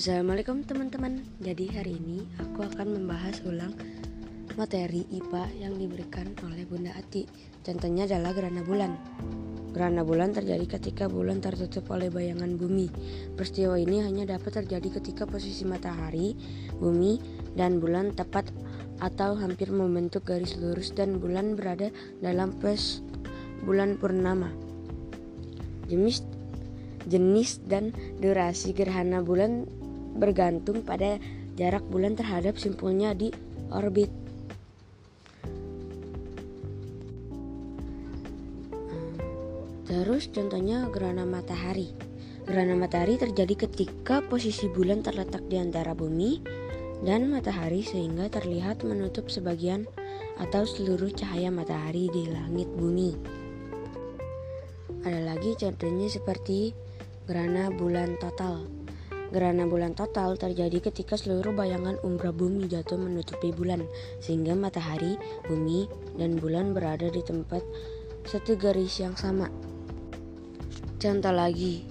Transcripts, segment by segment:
Assalamualaikum teman-teman. Jadi hari ini aku akan membahas ulang materi IPA yang diberikan oleh Bunda Ati. Contohnya adalah gerhana bulan. Gerhana bulan terjadi ketika bulan tertutup oleh bayangan bumi. Peristiwa ini hanya dapat terjadi ketika posisi matahari, bumi, dan bulan tepat atau hampir membentuk garis lurus dan bulan berada dalam pos bulan purnama. Jenis jenis dan durasi gerhana bulan bergantung pada jarak bulan terhadap simpulnya di orbit. Terus contohnya gerhana matahari. Gerhana matahari terjadi ketika posisi bulan terletak di antara bumi dan matahari sehingga terlihat menutup sebagian atau seluruh cahaya matahari di langit bumi. Ada lagi contohnya seperti gerhana bulan total. Gerhana bulan total terjadi ketika seluruh bayangan umbra bumi jatuh menutupi bulan, sehingga matahari, bumi, dan bulan berada di tempat satu garis yang sama. Contoh lagi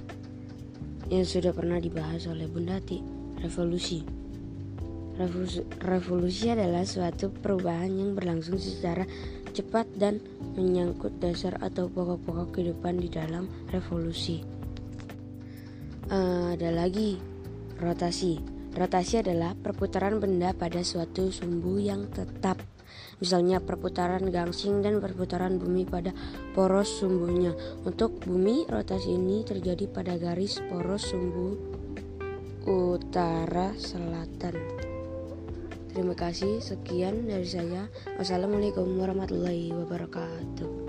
yang sudah pernah dibahas oleh Bundati, revolusi. Revolusi, revolusi adalah suatu perubahan yang berlangsung secara cepat dan menyangkut dasar atau pokok-pokok kehidupan di dalam revolusi. Uh, ada lagi Rotasi. Rotasi adalah perputaran benda pada suatu sumbu yang tetap. Misalnya perputaran gangsing dan perputaran bumi pada poros sumbunya. Untuk bumi, rotasi ini terjadi pada garis poros sumbu utara selatan. Terima kasih, sekian dari saya. Wassalamualaikum warahmatullahi wabarakatuh.